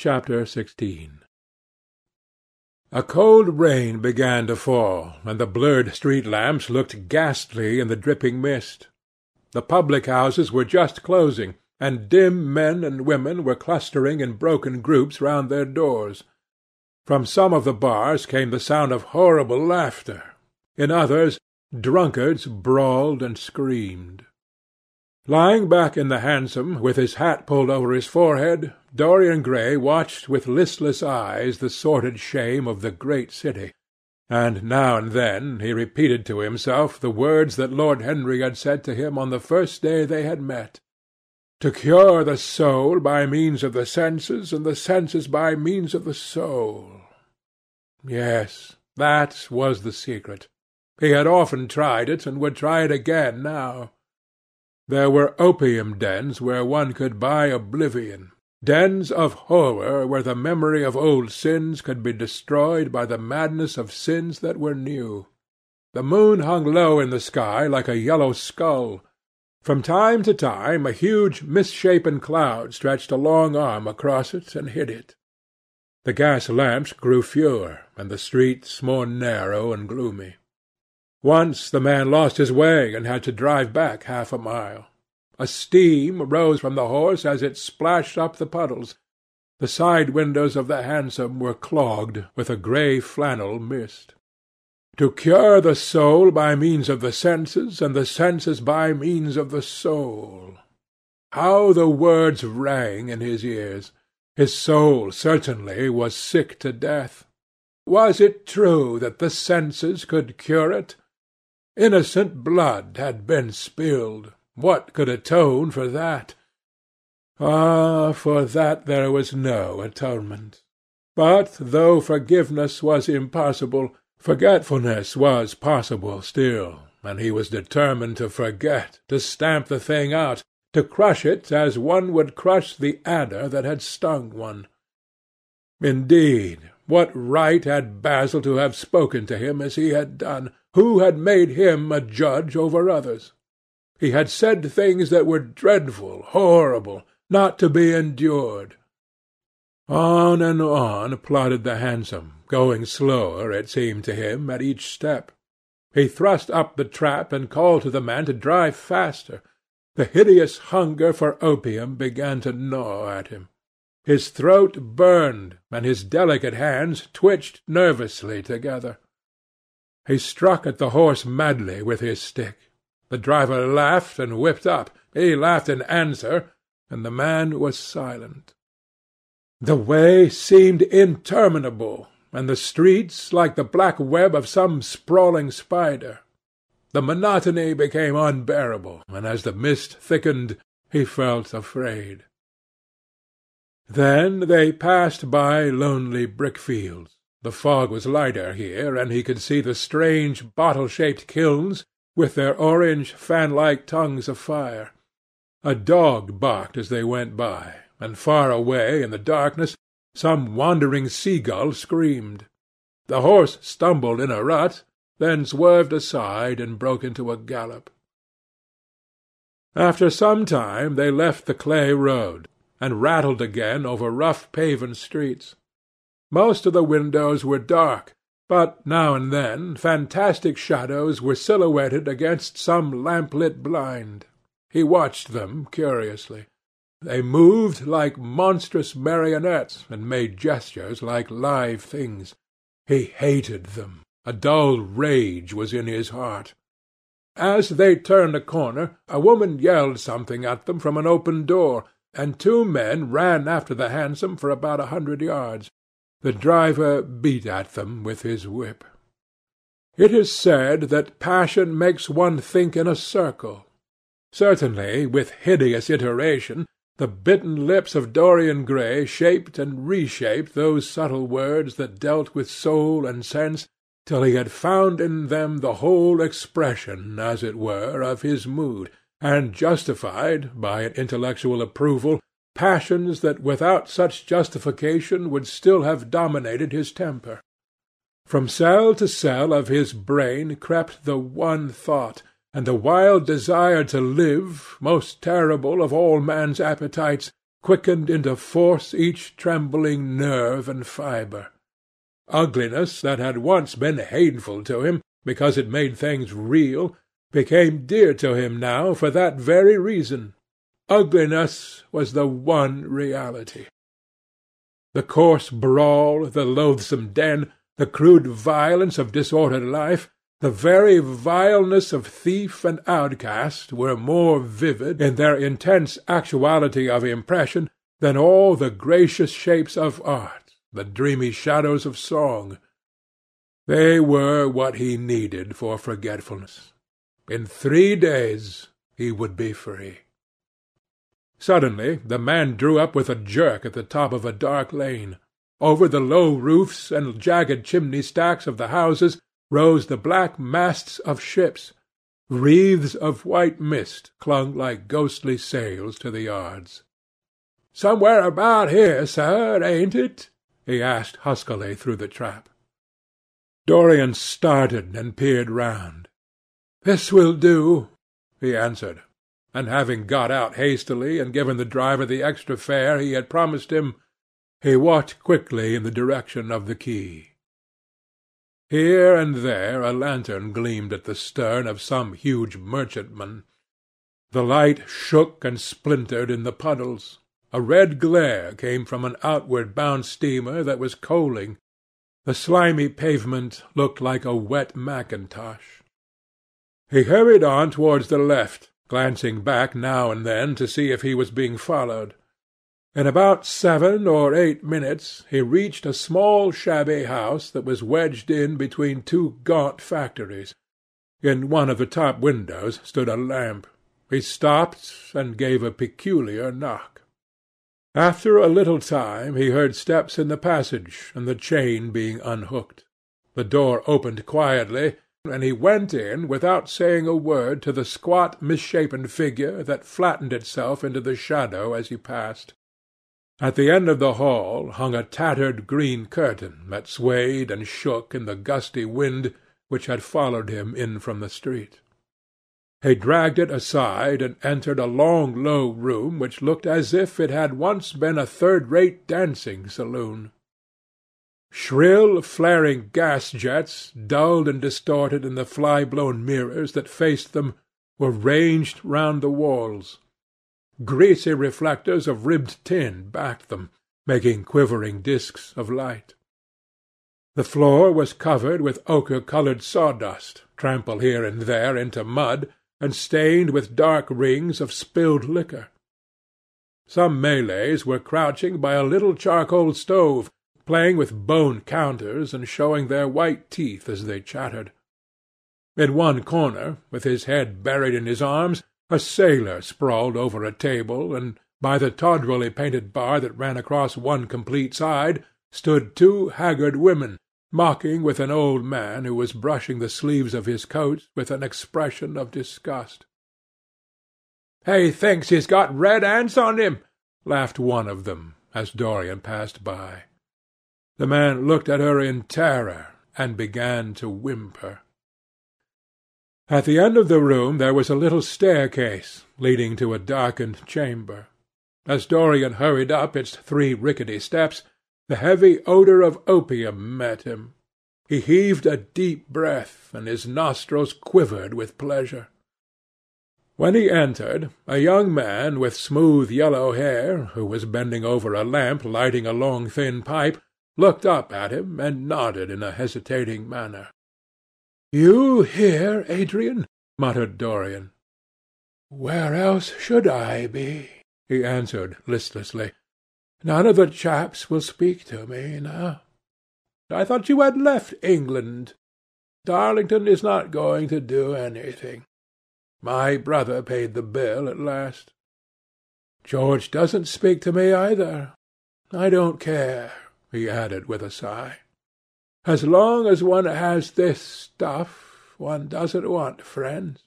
CHAPTER XVI A cold rain began to fall, and the blurred street lamps looked ghastly in the dripping mist. The public houses were just closing, and dim men and women were clustering in broken groups round their doors. From some of the bars came the sound of horrible laughter; in others, drunkards brawled and screamed. Lying back in the hansom, with his hat pulled over his forehead, Dorian Gray watched with listless eyes the sordid shame of the great city, and now and then he repeated to himself the words that Lord Henry had said to him on the first day they had met: "To cure the soul by means of the senses, and the senses by means of the soul." Yes, that was the secret. He had often tried it, and would try it again now. There were opium dens where one could buy oblivion, dens of horror where the memory of old sins could be destroyed by the madness of sins that were new. The moon hung low in the sky like a yellow skull. From time to time a huge misshapen cloud stretched a long arm across it and hid it. The gas lamps grew fewer, and the streets more narrow and gloomy. Once the man lost his way and had to drive back half a mile. A steam rose from the horse as it splashed up the puddles. The side windows of the hansom were clogged with a grey flannel mist. To cure the soul by means of the senses, and the senses by means of the soul. How the words rang in his ears! His soul certainly was sick to death. Was it true that the senses could cure it? Innocent blood had been spilled. What could atone for that? Ah, for that there was no atonement. But though forgiveness was impossible, forgetfulness was possible still, and he was determined to forget, to stamp the thing out, to crush it as one would crush the adder that had stung one. Indeed, what right had Basil to have spoken to him as he had done? Who had made him a judge over others? He had said things that were dreadful, horrible, not to be endured. On and on plodded the hansom, going slower, it seemed to him, at each step. He thrust up the trap and called to the man to drive faster. The hideous hunger for opium began to gnaw at him. His throat burned, and his delicate hands twitched nervously together. He struck at the horse madly with his stick. The driver laughed and whipped up. He laughed in answer, and the man was silent. The way seemed interminable, and the streets like the black web of some sprawling spider. The monotony became unbearable, and as the mist thickened, he felt afraid. Then they passed by lonely brick-fields. The fog was lighter here, and he could see the strange bottle-shaped kilns with their orange fan-like tongues of fire. A dog barked as they went by, and far away in the darkness some wandering sea-gull screamed. The horse stumbled in a rut, then swerved aside and broke into a gallop. After some time they left the clay road, and rattled again over rough paven streets. Most of the windows were dark, but now and then fantastic shadows were silhouetted against some lamp-lit blind. He watched them curiously. They moved like monstrous marionettes, and made gestures like live things. He hated them. A dull rage was in his heart. As they turned a corner, a woman yelled something at them from an open door, and two men ran after the hansom for about a hundred yards. The driver beat at them with his whip. It is said that passion makes one think in a circle. Certainly, with hideous iteration, the bitten lips of Dorian Gray shaped and reshaped those subtle words that dealt with soul and sense, till he had found in them the whole expression, as it were, of his mood, and justified, by an intellectual approval, passions that without such justification would still have dominated his temper. From cell to cell of his brain crept the one thought, and the wild desire to live, most terrible of all man's appetites, quickened into force each trembling nerve and fibre. Ugliness that had once been hateful to him, because it made things real, became dear to him now for that very reason. Ugliness was the one reality. The coarse brawl, the loathsome den, the crude violence of disordered life, the very vileness of thief and outcast were more vivid in their intense actuality of impression than all the gracious shapes of art, the dreamy shadows of song. They were what he needed for forgetfulness. In three days he would be free. Suddenly the man drew up with a jerk at the top of a dark lane. Over the low roofs and jagged chimney stacks of the houses rose the black masts of ships. Wreaths of white mist clung like ghostly sails to the yards. "Somewhere about here, sir, ain't it?" he asked huskily through the trap. Dorian started and peered round. "This will do," he answered and having got out hastily and given the driver the extra fare he had promised him, he walked quickly in the direction of the quay. Here and there a lantern gleamed at the stern of some huge merchantman. The light shook and splintered in the puddles. A red glare came from an outward bound steamer that was coaling. The slimy pavement looked like a wet mackintosh. He hurried on towards the left, glancing back now and then to see if he was being followed. In about seven or eight minutes he reached a small shabby house that was wedged in between two gaunt factories. In one of the top windows stood a lamp. He stopped and gave a peculiar knock. After a little time he heard steps in the passage and the chain being unhooked. The door opened quietly, and he went in without saying a word to the squat misshapen figure that flattened itself into the shadow as he passed. At the end of the hall hung a tattered green curtain that swayed and shook in the gusty wind which had followed him in from the street. He dragged it aside and entered a long low room which looked as if it had once been a third-rate dancing saloon. Shrill flaring gas jets, dulled and distorted in the fly-blown mirrors that faced them, were ranged round the walls. Greasy reflectors of ribbed tin backed them, making quivering disks of light. The floor was covered with ochre-coloured sawdust, trampled here and there into mud, and stained with dark rings of spilled liquor. Some Malays were crouching by a little charcoal stove, playing with bone counters and showing their white teeth as they chattered. In one corner, with his head buried in his arms, a sailor sprawled over a table, and by the tawdrily painted bar that ran across one complete side stood two haggard women, mocking with an old man who was brushing the sleeves of his coat with an expression of disgust. "He thinks he's got red ants on him," laughed one of them, as Dorian passed by. The man looked at her in terror, and began to whimper. At the end of the room there was a little staircase leading to a darkened chamber. As Dorian hurried up its three rickety steps, the heavy odour of opium met him. He heaved a deep breath, and his nostrils quivered with pleasure. When he entered, a young man with smooth yellow hair, who was bending over a lamp lighting a long thin pipe, looked up at him and nodded in a hesitating manner. "You here, Adrian?" muttered Dorian. "Where else should I be?" he answered listlessly. "None of the chaps will speak to me now. I thought you had left England. Darlington is not going to do anything. My brother paid the bill at last. George doesn't speak to me either. I don't care he added with a sigh. As long as one has this stuff, one doesn't want friends.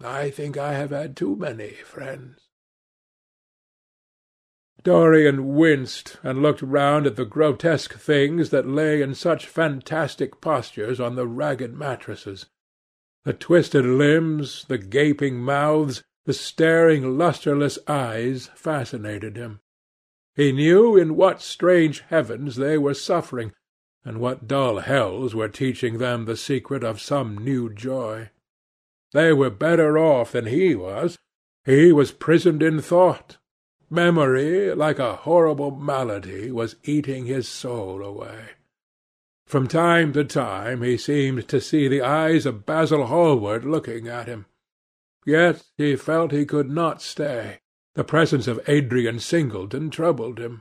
I think I have had too many friends. Dorian winced and looked round at the grotesque things that lay in such fantastic postures on the ragged mattresses. The twisted limbs, the gaping mouths, the staring lustreless eyes fascinated him. He knew in what strange heavens they were suffering, and what dull hells were teaching them the secret of some new joy. They were better off than he was. He was prisoned in thought. Memory, like a horrible malady, was eating his soul away. From time to time he seemed to see the eyes of Basil Hallward looking at him. Yet he felt he could not stay. The presence of Adrian Singleton troubled him.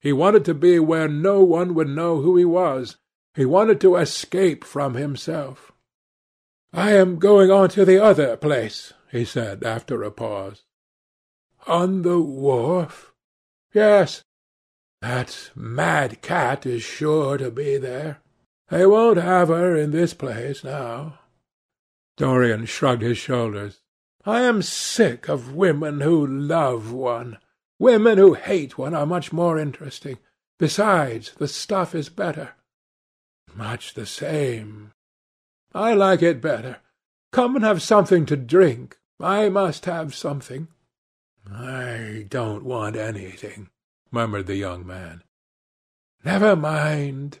He wanted to be where no one would know who he was. He wanted to escape from himself. "I am going on to the other place," he said after a pause. "On the wharf?" "Yes. That mad cat is sure to be there. They won't have her in this place now." Dorian shrugged his shoulders. "I am sick of women who love one. Women who hate one are much more interesting. Besides, the stuff is better." "Much the same." "I like it better. Come and have something to drink. I must have something." "I don't want anything," murmured the young man. "Never mind.